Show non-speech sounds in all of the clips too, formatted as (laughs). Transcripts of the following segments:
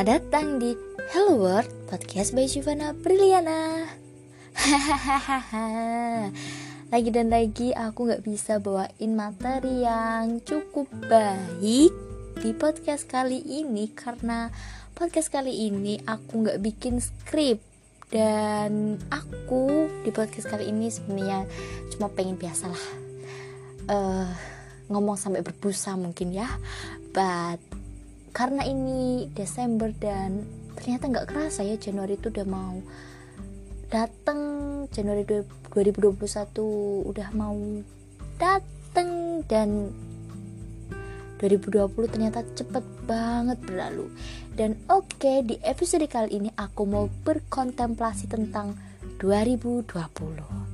Selamat datang di Hello World Podcast by Shivana Briliana Hahaha. Lagi dan lagi aku gak bisa bawain materi yang cukup baik Di podcast kali ini Karena podcast kali ini aku gak bikin skrip. Dan aku di podcast kali ini sebenarnya cuma pengen biasa lah uh, Ngomong sampai berbusa mungkin ya. But karena ini Desember dan ternyata nggak kerasa ya Januari itu udah mau datang Januari 2021 udah mau datang dan 2020 ternyata cepet banget berlalu. Dan oke okay, di episode kali ini aku mau berkontemplasi tentang 2020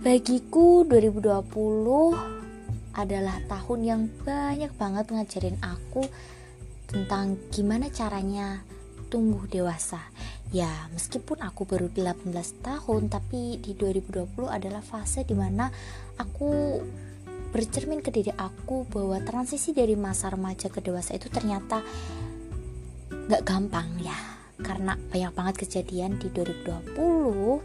bagiku 2020 adalah tahun yang banyak banget ngajarin aku tentang gimana caranya tumbuh dewasa. Ya, meskipun aku baru 18 tahun, tapi di 2020 adalah fase di mana aku bercermin ke diri aku bahwa transisi dari masa remaja ke dewasa itu ternyata gak gampang ya. Karena banyak banget kejadian di 2020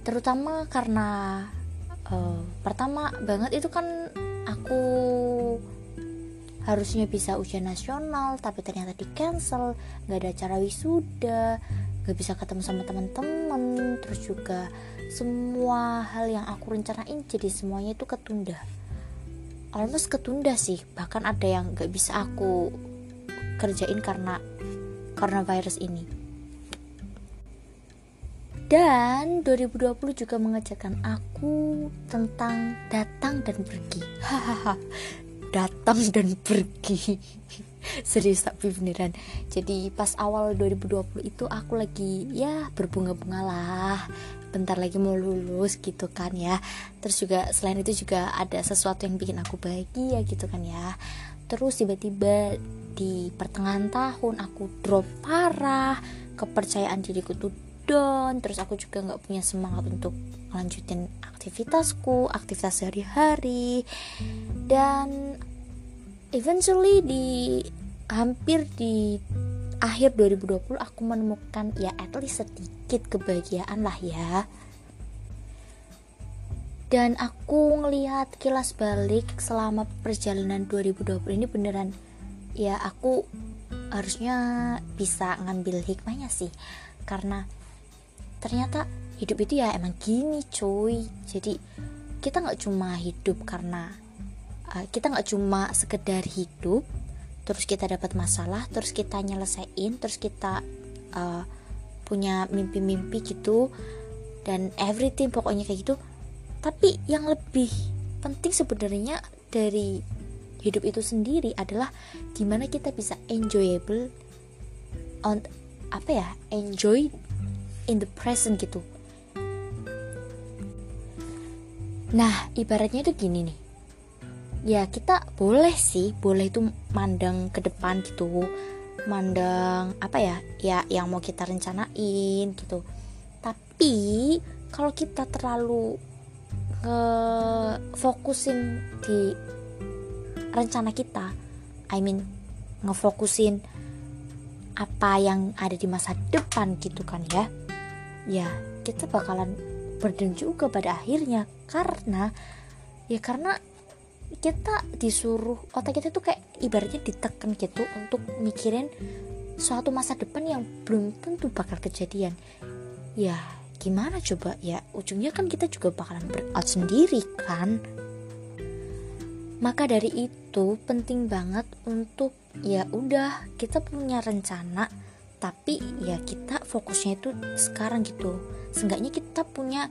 terutama karena uh, pertama banget itu kan aku harusnya bisa ujian nasional tapi ternyata di cancel nggak ada acara wisuda nggak bisa ketemu sama teman-teman. Terus juga semua hal yang aku rencanain jadi semuanya itu ketunda. Almost ketunda sih bahkan ada yang nggak bisa aku kerjain karena karena virus ini dan 2020 juga mengajarkan aku tentang datang dan pergi. Hahaha. datang dan pergi. (laughs) Serius tapi beneran. Jadi pas awal 2020 itu aku lagi ya berbunga-bunga lah. Bentar lagi mau lulus gitu kan ya. Terus juga selain itu juga ada sesuatu yang bikin aku bahagia gitu kan ya. Terus tiba-tiba di pertengahan tahun aku drop parah, kepercayaan diriku tuh down terus aku juga nggak punya semangat untuk lanjutin aktivitasku aktivitas sehari-hari. Dan eventually di hampir di akhir 2020 aku menemukan ya at least sedikit kebahagiaan lah ya. Dan aku ngelihat kilas balik selama perjalanan 2020 ini beneran ya aku harusnya bisa ngambil hikmahnya sih. Karena ternyata hidup itu ya emang gini cuy. Jadi kita nggak cuma hidup karena uh, kita nggak cuma sekedar hidup terus kita dapat masalah terus kita nyelesain terus kita uh, punya mimpi-mimpi gitu dan everything pokoknya kayak gitu. Tapi yang lebih penting sebenarnya dari hidup itu sendiri adalah gimana kita bisa enjoyable on apa ya enjoy in the present gitu. Nah ibaratnya itu gini nih. Ya kita boleh sih boleh itu mandang ke depan gitu. Mandang apa ya ya yang mau kita rencanain gitu. Tapi kalau kita terlalu nge fokusin di rencana kita I mean ngefokusin apa yang ada di masa depan gitu kan ya ya kita bakalan burden juga pada akhirnya. Karena ya karena kita disuruh otak kita tuh kayak ibaratnya ditekan gitu untuk mikirin suatu masa depan yang belum tentu bakal kejadian. Ya gimana coba? Ya ujungnya kan kita juga bakalan berout sendiri kan? Maka dari itu penting banget untuk ya udah kita punya rencana tapi ya kita fokusnya itu sekarang gitu. Seenggaknya kita punya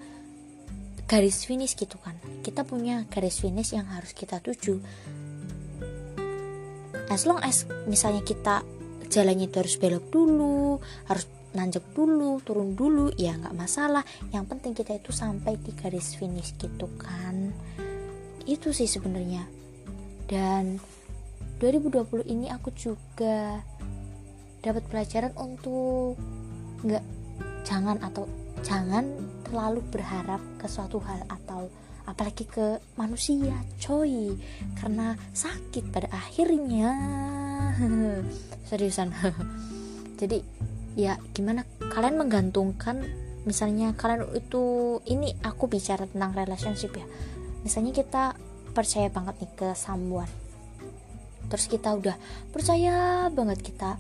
garis finish gitu kan. Kita punya garis finish yang harus kita tuju. As long as misalnya kita jalannya itu harus belok dulu harus nanjak dulu turun dulu ya nggak masalah. Yang penting kita itu sampai di garis finish gitu kan. Itu sih sebenarnya. Dan 2020 ini aku juga dapat pelajaran untuk nggak jangan atau jangan terlalu berharap ke suatu hal atau apalagi ke manusia coy. Karena sakit pada akhirnya. (laughs) Seriusan. (laughs) Jadi ya gimana? Kalian menggantungkan misalnya kalian itu ini aku bicara tentang relationship ya. Misalnya kita percaya banget nih ke someone. Terus kita udah percaya banget kita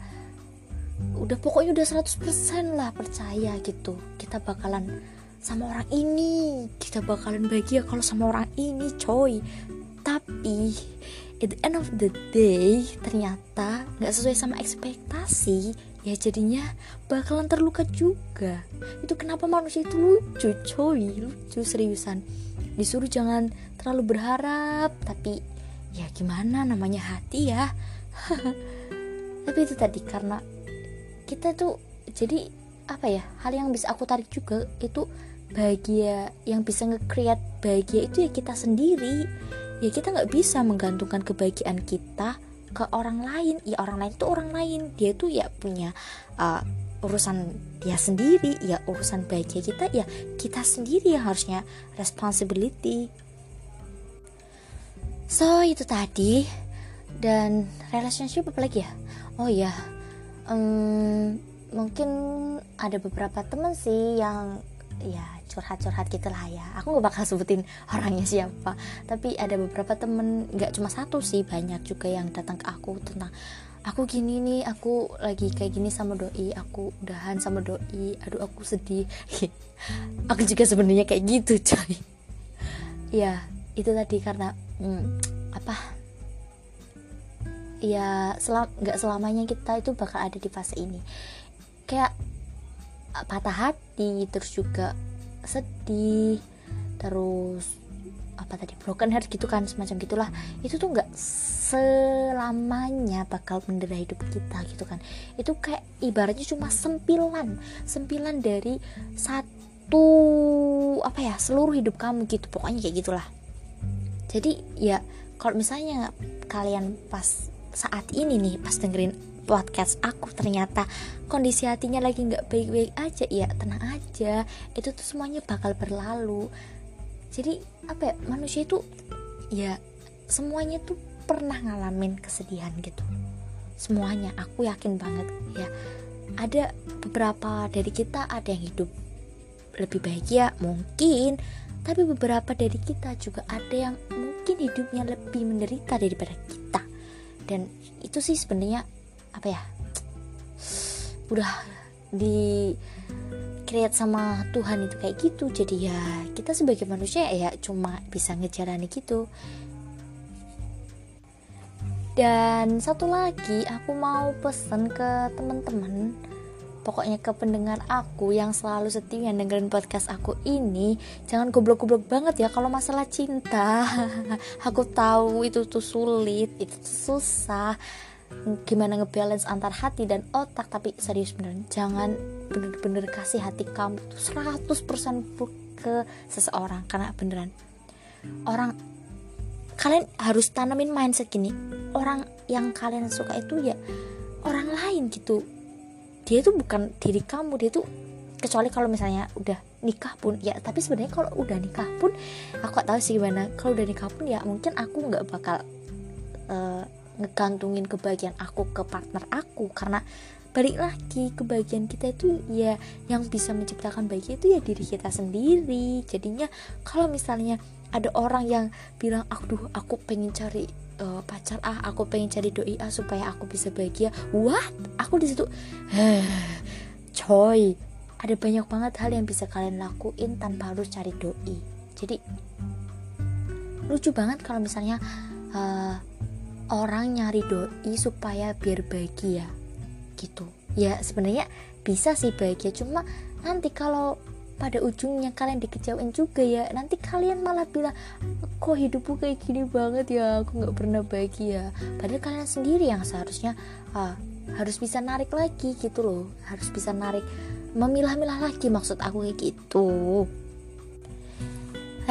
udah pokoknya udah 100% lah percaya gitu. Kita bakalan sama orang ini. Kita bakalan bahagia kalau sama orang ini coy. Tapi at the end of the day ternyata nggak sesuai sama ekspektasi ya jadinya bakalan terluka juga. Itu kenapa manusia itu lucu coy. Lucu seriusan. Disuruh jangan terlalu berharap tapi ya gimana namanya hati ya. (laughs) Tapi itu tadi karena kita tuh jadi apa ya hal yang bisa aku tarik juga itu bahagia yang bisa nge-create bahagia itu ya kita sendiri. Ya kita nggak bisa menggantungkan kebahagiaan kita ke orang lain. Ya orang lain itu orang lain. Dia tuh ya punya uh, urusan dia sendiri ya urusan bahagia kita ya kita sendiri yang harusnya responsibility. So itu tadi. Dan relationship apa lagi ya? Oh ya um, mungkin ada beberapa temen sih yang ya curhat-curhat gitu lah ya. Aku gak bakal sebutin (laughs) orangnya siapa. Tapi ada beberapa temen nggak cuma satu sih banyak juga yang datang ke aku tentang aku gini nih aku lagi kayak gini sama doi aku udahan sama doi aduh aku sedih. (laughs) Aku juga sebenarnya kayak gitu coy. (laughs) Ya itu tadi karena hmm, apa ya selam nggak selamanya kita itu bakal ada di fase ini. Kayak patah hati terus juga sedih terus apa tadi broken heart gitu kan semacam gitulah. Itu tuh nggak selamanya bakal mendera hidup kita gitu kan. Itu kayak ibaratnya cuma sempilan sempilan dari satu apa ya seluruh hidup kamu gitu pokoknya kayak gitulah. Jadi ya kalau misalnya kalian pas saat ini nih pas dengerin podcast aku ternyata kondisi hatinya lagi nggak baik-baik aja. Ya tenang aja. Itu tuh semuanya bakal berlalu. Jadi apa ya manusia itu ya semuanya tuh pernah ngalamin kesedihan gitu. Semuanya aku yakin banget. Ya ada beberapa dari kita ada yang hidup lebih bahagia mungkin. Tapi beberapa dari kita juga ada yang mungkin hidupnya lebih menderita daripada kita dan itu sih sebenarnya apa ya (tsk) udah di create sama Tuhan itu kayak gitu. Jadi ya kita sebagai manusia ya cuma bisa ngejalani gitu. Dan satu lagi aku mau pesen ke teman-teman pokoknya ke pendengar aku yang selalu setia dengerin podcast aku ini jangan goblok-goblok banget ya kalau masalah cinta. (laughs) Aku tahu itu tuh sulit itu tuh susah. Gimana ngebalance antar hati dan otak tapi serius bener jangan bener-bener kasih hati kamu tuh 100% ke seseorang karena beneran. Orang kalian harus tanamin mindset gini orang yang kalian suka itu ya orang lain gitu dia itu bukan diri kamu dia itu kecuali kalau misalnya udah nikah pun ya tapi sebenarnya kalau udah nikah pun aku gak tahu sih gimana. Kalau udah nikah pun ya mungkin aku nggak bakal uh, ngegantungin kebahagiaan aku ke partner aku. Karena balik lagi kebahagiaan kita itu ya yang bisa menciptakan bahagia itu ya diri kita sendiri. Jadinya kalau misalnya ada orang yang bilang aduh aku pengen cari uh, pacar ah aku pengen cari doi ah supaya aku bisa bahagia. What? Aku di situ coy. Ada banyak banget hal yang bisa kalian lakuin tanpa harus cari doi. Jadi lucu banget kalau misalnya uh, orang nyari doi supaya biar bahagia gitu. Ya sebenarnya bisa sih bahagia cuma nanti kalau pada ujungnya kalian dikecewain juga ya. Nanti kalian malah bilang kok hidupku kayak gini banget ya? Aku nggak pernah bahagia padahal kalian sendiri yang seharusnya uh, harus bisa narik lagi gitu loh. Harus bisa narik memilah-milah lagi maksud aku kayak gitu.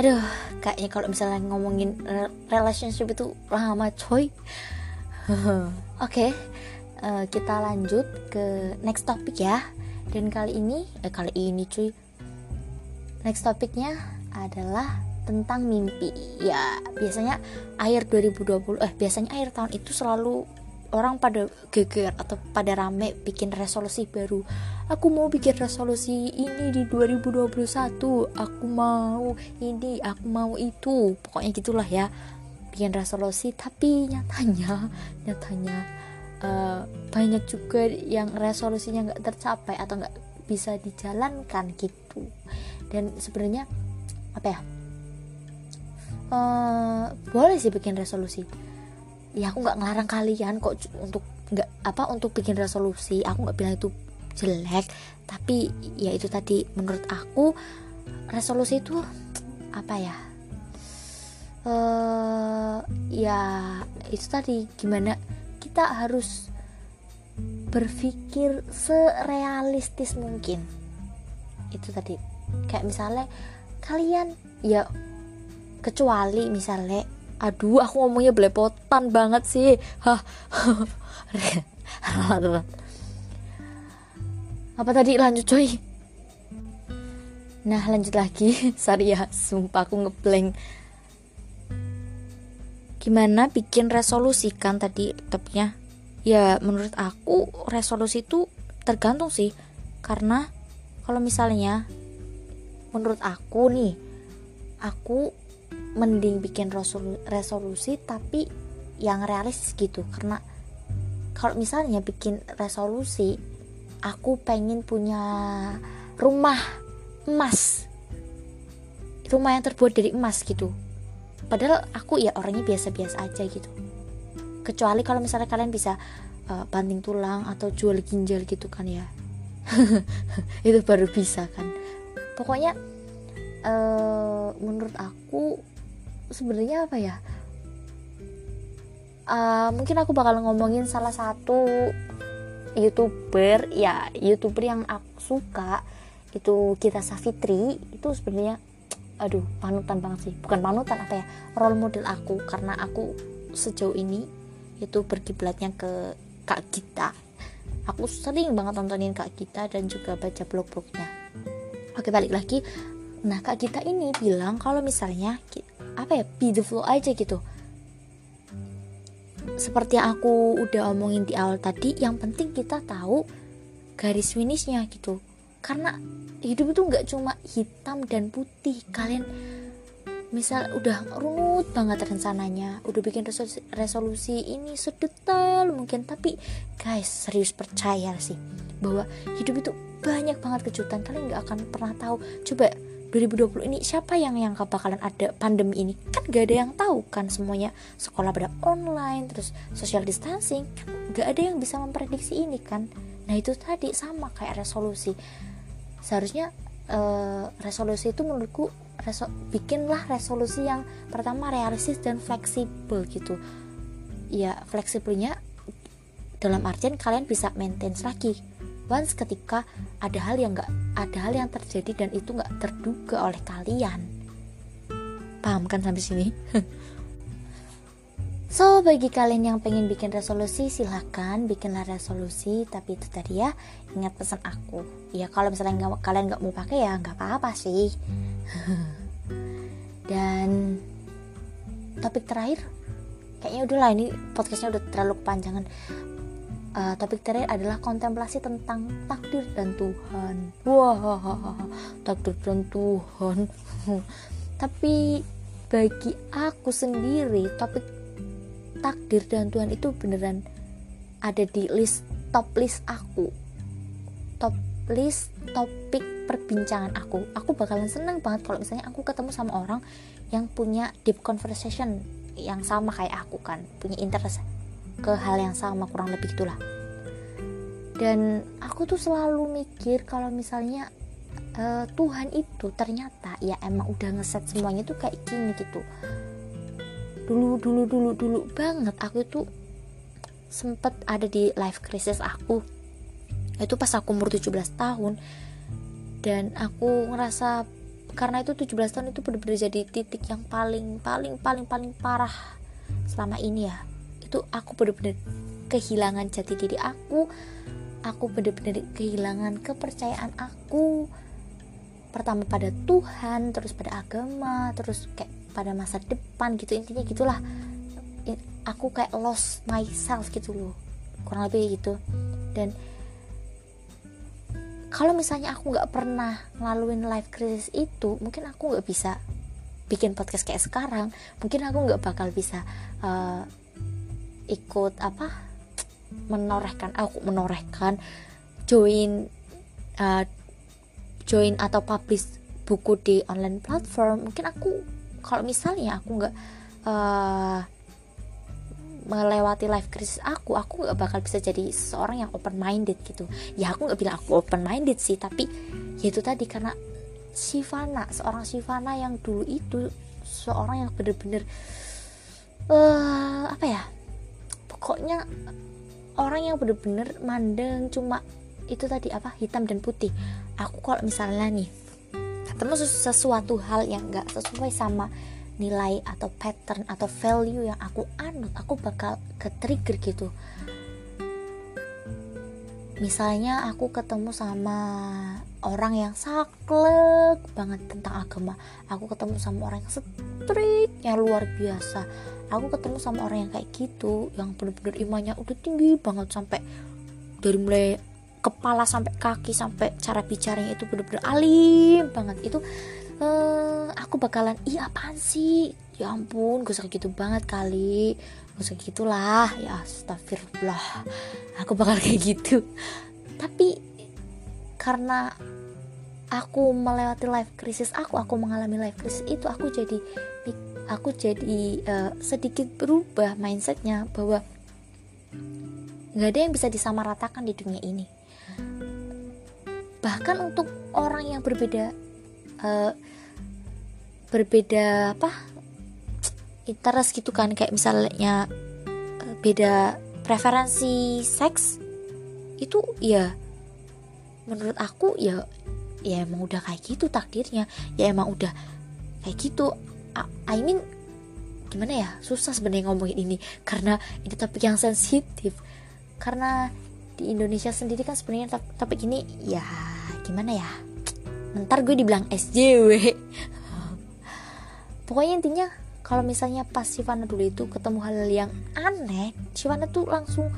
Aduh kayaknya kalau misalnya ngomongin relationship itu lama coy. (laughs) Oke okay, uh, eh, kita lanjut ke next topik ya. Dan kali ini eh kali ini cuy next topiknya adalah tentang mimpi. Ya biasanya akhir 2020 eh biasanya akhir tahun itu selalu orang pada geger atau pada rame bikin resolusi baru. Aku mau bikin resolusi ini di 2021 aku mau ini aku mau itu. Pokoknya gitulah ya bikin resolusi. Tapi nyatanya nyatanya uh, banyak juga yang resolusinya nggak tercapai atau nggak bisa dijalankan gitu dan sebenarnya apa ya? Uh, boleh sih bikin resolusi. Ya aku nggak ngelarang kalian kok untuk nggak apa untuk bikin resolusi. Aku nggak bilang itu jelek. Tapi ya itu tadi. Menurut aku resolusi itu apa ya? Uh, ya itu tadi. Gimana kita harus berpikir serealistis mungkin. Itu tadi kayak misalnya kalian ya kecuali misalnya aduh aku ngomongnya belepotan banget sih. Hah. (laughs) Apa tadi? Lanjut coy. Nah lanjut lagi. (laughs) Sorry ya sumpah aku ngeblank. Gimana bikin resolusi kan tadi topnya? Ya menurut aku resolusi itu tergantung sih. Karena kalau misalnya menurut aku nih aku mending bikin resolusi tapi yang realistis gitu. Karena kalau misalnya bikin resolusi aku pengen punya rumah emas. Rumah yang terbuat dari emas gitu. Padahal aku ya orangnya biasa-biasa aja gitu. Kecuali kalau misalnya kalian bisa uh, banting tulang atau jual ginjal gitu kan ya. (laughs) Itu baru bisa kan pokoknya uh, menurut aku sebenarnya apa ya? Uh, mungkin aku bakal ngomongin salah satu youtuber ya youtuber yang aku suka itu kita Safitri itu sebenarnya aduh panutan banget sih. Bukan panutan apa ya? Role model aku karena aku sejauh ini itu berkiblatnya ke kak kita aku sering banget nontonin kak kita dan juga baca blog-blognya oke balik lagi. Nah kak kita ini bilang kalau misalnya apa ya be the flow aja gitu. Seperti yang aku udah omongin di awal tadi yang penting kita tahu garis finishnya gitu. Karena hidup itu nggak cuma hitam dan putih. Kalian misal udah runut banget rencananya udah bikin resolusi, resolusi ini sedetail mungkin. Tapi guys serius percaya sih bahwa hidup itu banyak banget kejutan. Kalian nggak akan pernah tahu. Coba 2020 ini siapa yang yang bakalan ada pandemi ini? Kan gak ada yang tahu kan semuanya. Sekolah pada online terus social distancing. Kan gak ada yang bisa memprediksi ini kan. Nah itu tadi sama kayak resolusi. Seharusnya uh, resolusi itu menurutku reso bikinlah resolusi yang pertama realistis dan fleksibel gitu. Ya fleksibelnya dalam artian kalian bisa maintain lagi once ketika ada hal yang nggak ada hal yang terjadi dan itu nggak terduga oleh kalian. Paham kan sampai sini? (laughs) So bagi kalian yang pengen bikin resolusi silahkan bikinlah resolusi. Tapi itu tadi ya ingat pesan aku. Ya kalau misalnya gak, kalian nggak mau pakai ya nggak apa-apa sih. (laughs) Dan topik terakhir kayaknya udahlah ini podcastnya udah terlalu kepanjangan uh, topik terakhir adalah kontemplasi tentang takdir dan Tuhan. Wah, takdir dan Tuhan. (laughs) Tapi bagi aku sendiri topik takdir dan Tuhan itu beneran ada di list top list aku. Top list topik perbincangan aku. Aku bakalan seneng banget kalau misalnya aku ketemu sama orang yang punya deep conversation yang sama kayak aku kan, punya interest ke hal yang sama kurang lebih itulah dan aku tuh selalu mikir kalau misalnya uh, Tuhan itu ternyata ya emang udah ngeset semuanya tuh kayak gini gitu. Dulu dulu dulu dulu banget aku tuh sempet ada di life crisis aku. Itu pas aku umur 17 tahun. Dan aku ngerasa karena itu 17 tahun itu bener-bener jadi titik yang paling paling paling paling parah selama ini ya itu aku bener-bener kehilangan jati diri aku. Aku bener-bener kehilangan kepercayaan aku. Pertama pada Tuhan terus pada agama terus kayak pada masa depan gitu. Intinya gitulah. Aku kayak lost myself gitu loh. Kurang lebih gitu. Dan kalau misalnya aku nggak pernah ngelaluin life crisis itu mungkin aku nggak bisa bikin podcast kayak sekarang. Mungkin aku nggak bakal bisa uh, ikut apa? Menorehkan aku menorehkan join uh, join atau publish buku di online platform. Mungkin aku kalau misalnya aku nggak uh, melewati life crisis aku aku nggak bakal bisa jadi seorang yang open minded gitu. Ya aku nggak bilang aku open minded sih tapi ya itu tadi karena Sivana seorang Sivana yang dulu itu seorang yang bener-bener uh, apa ya pokoknya orang yang bener-bener mandeng cuma itu tadi apa hitam dan putih. Aku kalau misalnya nih ketemu sesuatu hal yang nggak sesuai sama nilai atau pattern atau value yang aku anut aku bakal ke trigger gitu misalnya aku ketemu sama orang yang saklek banget tentang agama. Aku ketemu sama orang yang strict yang luar biasa. Aku ketemu sama orang yang kayak gitu yang bener-bener imannya udah tinggi banget sampai dari mulai kepala sampai kaki sampai cara bicaranya itu bener-bener alim banget. Itu uh, aku bakalan iya apaan sih? Ya ampun gue sakit gitu banget kali. Gue sakit gitulah. Ya astagfirullah. Aku bakal (laughs) kayak gitu. Tapi karena aku melewati life crisis aku aku mengalami life crisis itu aku jadi aku jadi uh, sedikit berubah mindsetnya bahwa nggak ada yang bisa disamaratakan di dunia ini. Bahkan untuk orang yang berbeda uh, berbeda apa interest gitu kan. Kayak misalnya eh, beda preferensi seks itu ya menurut aku ya ya emang udah kayak gitu takdirnya. Ya emang udah kayak gitu. I mean gimana ya susah sebenarnya ngomongin ini. Karena ini topik yang sensitif. Karena di Indonesia sendiri kan sebenarnya topik ini ya gimana ya ntar gue dibilang SJW pokoknya intinya kalau misalnya pas Sivana dulu itu ketemu hal yang aneh Sivana tuh langsung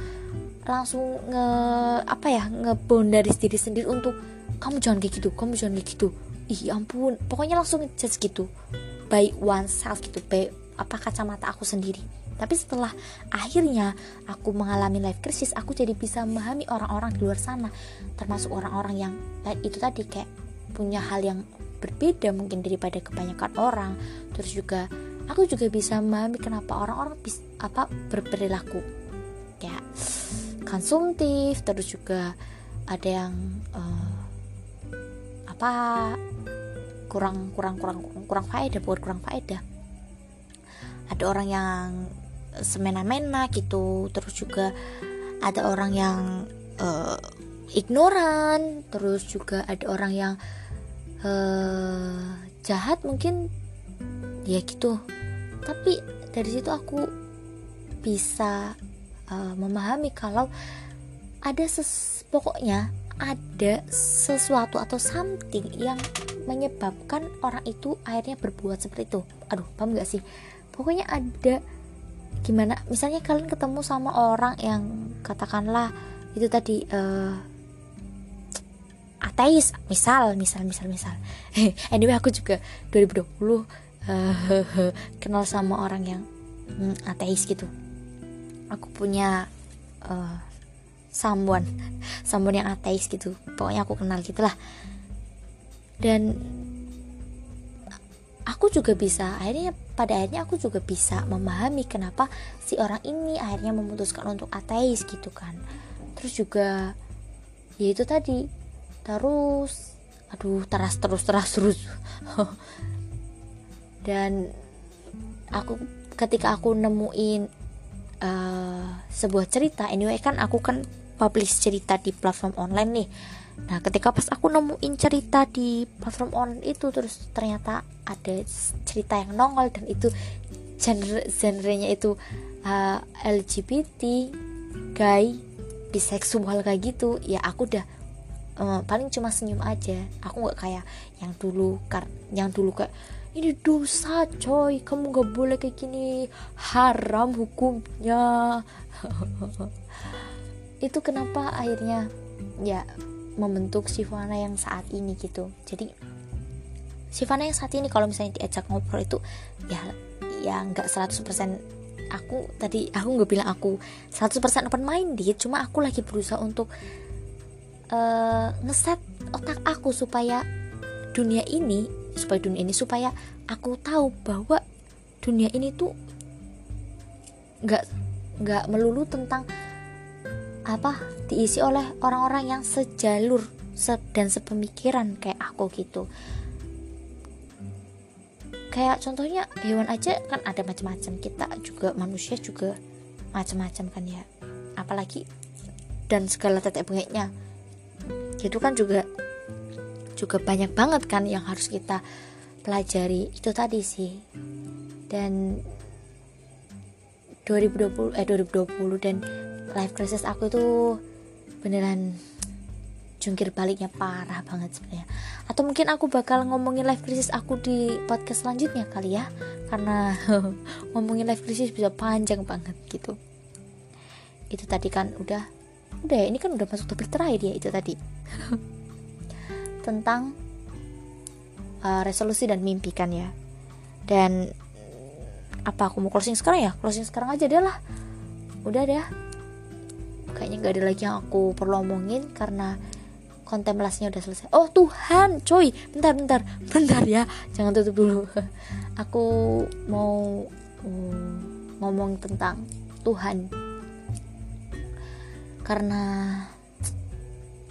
langsung nge apa ya ngebondari diri sendiri untuk kamu jangan kayak gitu kamu jangan kayak gitu. Ih ya ampun. Pokoknya langsung ngejudge gitu by oneself gitu by apa kacamata aku sendiri. Tapi setelah akhirnya aku mengalami life crisis aku jadi bisa memahami orang-orang di luar sana termasuk orang-orang yang itu tadi kayak punya hal yang berbeda mungkin daripada kebanyakan orang. Terus juga aku juga bisa memahami kenapa orang-orang apa berperilaku kayak konsumtif terus juga ada yang uh, apa kurang kurang kurang kurang faedah buat kurang faedah. Ada orang yang semena-mena gitu terus juga ada orang yang uh, ignoran terus juga ada orang yang uh, jahat mungkin ya gitu. Tapi dari situ aku bisa uh, memahami kalau ada ses pokoknya ada sesuatu atau something yang menyebabkan orang itu akhirnya berbuat seperti itu. Aduh paham gak sih? Pokoknya ada gimana misalnya kalian ketemu sama orang yang katakanlah itu tadi uh, ateis misal misal misal misal. (laughs) Anyway aku juga 2020 uh, (laughs) kenal sama orang yang um, ateis gitu. Aku punya uh, someone (laughs) someone yang ateis gitu. Pokoknya aku kenal gitulah. Dan aku juga bisa akhirnya pada akhirnya aku juga bisa memahami kenapa si orang ini akhirnya memutuskan untuk ateis gitu kan. Terus juga ya itu tadi terus aduh teras terus teras terus. (laughs) Dan aku ketika aku nemuin uh, sebuah cerita anyway kan aku kan publish cerita di platform online nih. Nah ketika pas aku nemuin cerita di platform online itu terus ternyata ada cerita yang nongol dan itu genre genrenya itu uh, eh, LGBT gay biseksual kayak gitu ya aku udah uh, paling cuma senyum aja. Aku nggak kayak yang dulu kar yang dulu kayak ini dosa coy. Kamu nggak boleh kayak gini. Haram hukumnya. (laughs) Itu kenapa akhirnya ya membentuk Sivana yang saat ini gitu. Jadi Sivana yang saat ini kalau misalnya diajak ngobrol itu ya ya nggak 100% aku tadi aku nggak bilang aku 100% open minded cuma aku lagi berusaha untuk uh, ngeset otak aku supaya dunia ini supaya dunia ini supaya aku tahu bahwa dunia ini tuh nggak nggak melulu tentang apa diisi oleh orang-orang yang sejalur se dan sepemikiran kayak aku gitu. Kayak contohnya hewan aja kan ada macam-macam kita juga manusia juga macam-macam kan ya. Apalagi dan segala tetek bengeknya itu kan juga juga banyak banget kan yang harus kita pelajari. Itu tadi sih. Dan 2020 eh 2020 dan life crisis aku itu beneran jungkir baliknya parah banget sebenarnya. Atau mungkin aku bakal ngomongin life crisis aku di podcast selanjutnya kali ya. Karena (laughs) ngomongin life crisis bisa panjang banget gitu. Itu tadi kan udah udah ya ini kan udah masuk topik terakhir ya itu tadi. (laughs) Tentang uh, resolusi dan mimpi kan ya. Dan apa aku mau closing sekarang ya? Closing sekarang aja deh lah. Udah deh kayaknya nggak ada lagi yang aku perlu omongin karena kontemplasinya udah selesai. Oh Tuhan coy bentar bentar. Bentar ya. Jangan tutup dulu. (laughs) Aku mau um, ngomong tentang Tuhan karena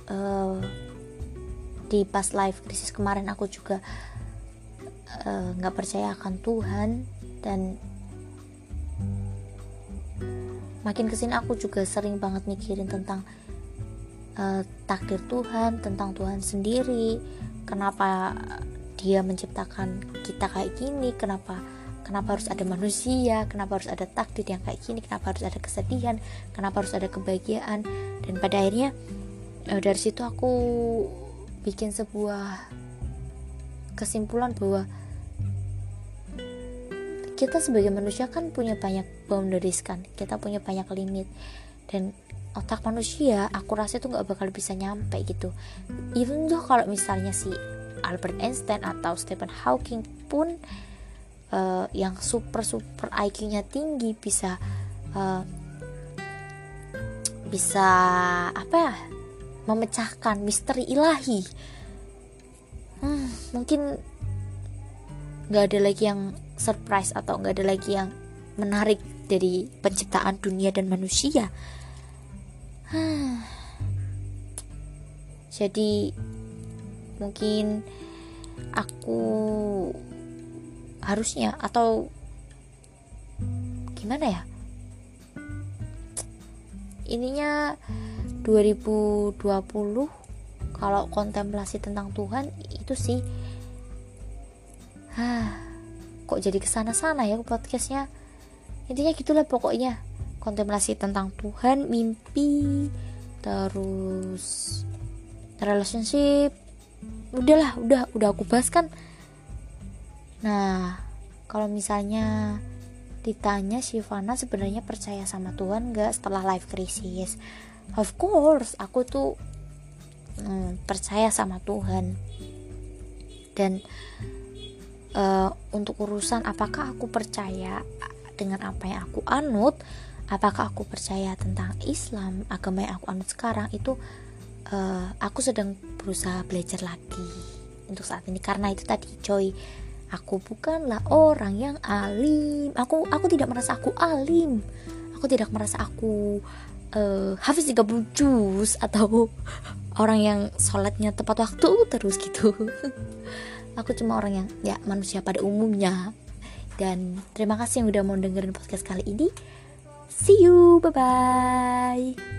uh, di pas live krisis kemarin aku juga eh, nggak uh, percaya akan Tuhan dan makin ke sini aku juga sering banget mikirin tentang uh, takdir Tuhan tentang Tuhan sendiri kenapa dia menciptakan kita kayak gini kenapa kenapa harus ada manusia? Kenapa harus ada takdir yang kayak gini? Kenapa harus ada kesedihan? Kenapa harus ada kebahagiaan? Dan pada akhirnya uh, dari situ aku bikin sebuah kesimpulan bahwa kita sebagai manusia kan punya banyak boundaries kan? Kita punya banyak limit. Dan otak manusia aku rasa itu nggak bakal bisa nyampe gitu. Even tuh kalau misalnya si Albert Einstein atau Stephen Hawking pun uh, yang super super IQ-nya tinggi bisa uh, bisa apa ya memecahkan misteri ilahi hmm, mungkin nggak ada lagi yang surprise atau nggak ada lagi yang menarik dari penciptaan dunia dan manusia. Jadi mungkin aku harusnya atau gimana ya? Ininya 2020 kalau kontemplasi tentang Tuhan itu sih Hah, kok jadi ke sana-sana ya podcastnya? Intinya gitulah pokoknya kontemplasi tentang Tuhan mimpi terus relationship. Udahlah udah udah aku bahas kan nah kalau misalnya ditanya Shivana sebenarnya percaya sama Tuhan gak setelah life crisis? Of course aku tuh hmm, percaya sama Tuhan. Dan uh, untuk urusan apakah aku percaya dengan apa yang aku anut apakah aku percaya tentang Islam agama yang aku anut sekarang itu uh, aku sedang berusaha belajar lagi untuk saat ini. Karena itu tadi coy aku bukanlah orang yang alim. Aku aku tidak merasa aku alim. Aku tidak merasa aku uh, hafiz 30 juz atau (laughs) orang yang sholatnya tepat waktu terus gitu. (laughs) Aku cuma orang yang ya manusia pada umumnya. Dan terima kasih yang udah mau dengerin podcast kali ini. See you bye bye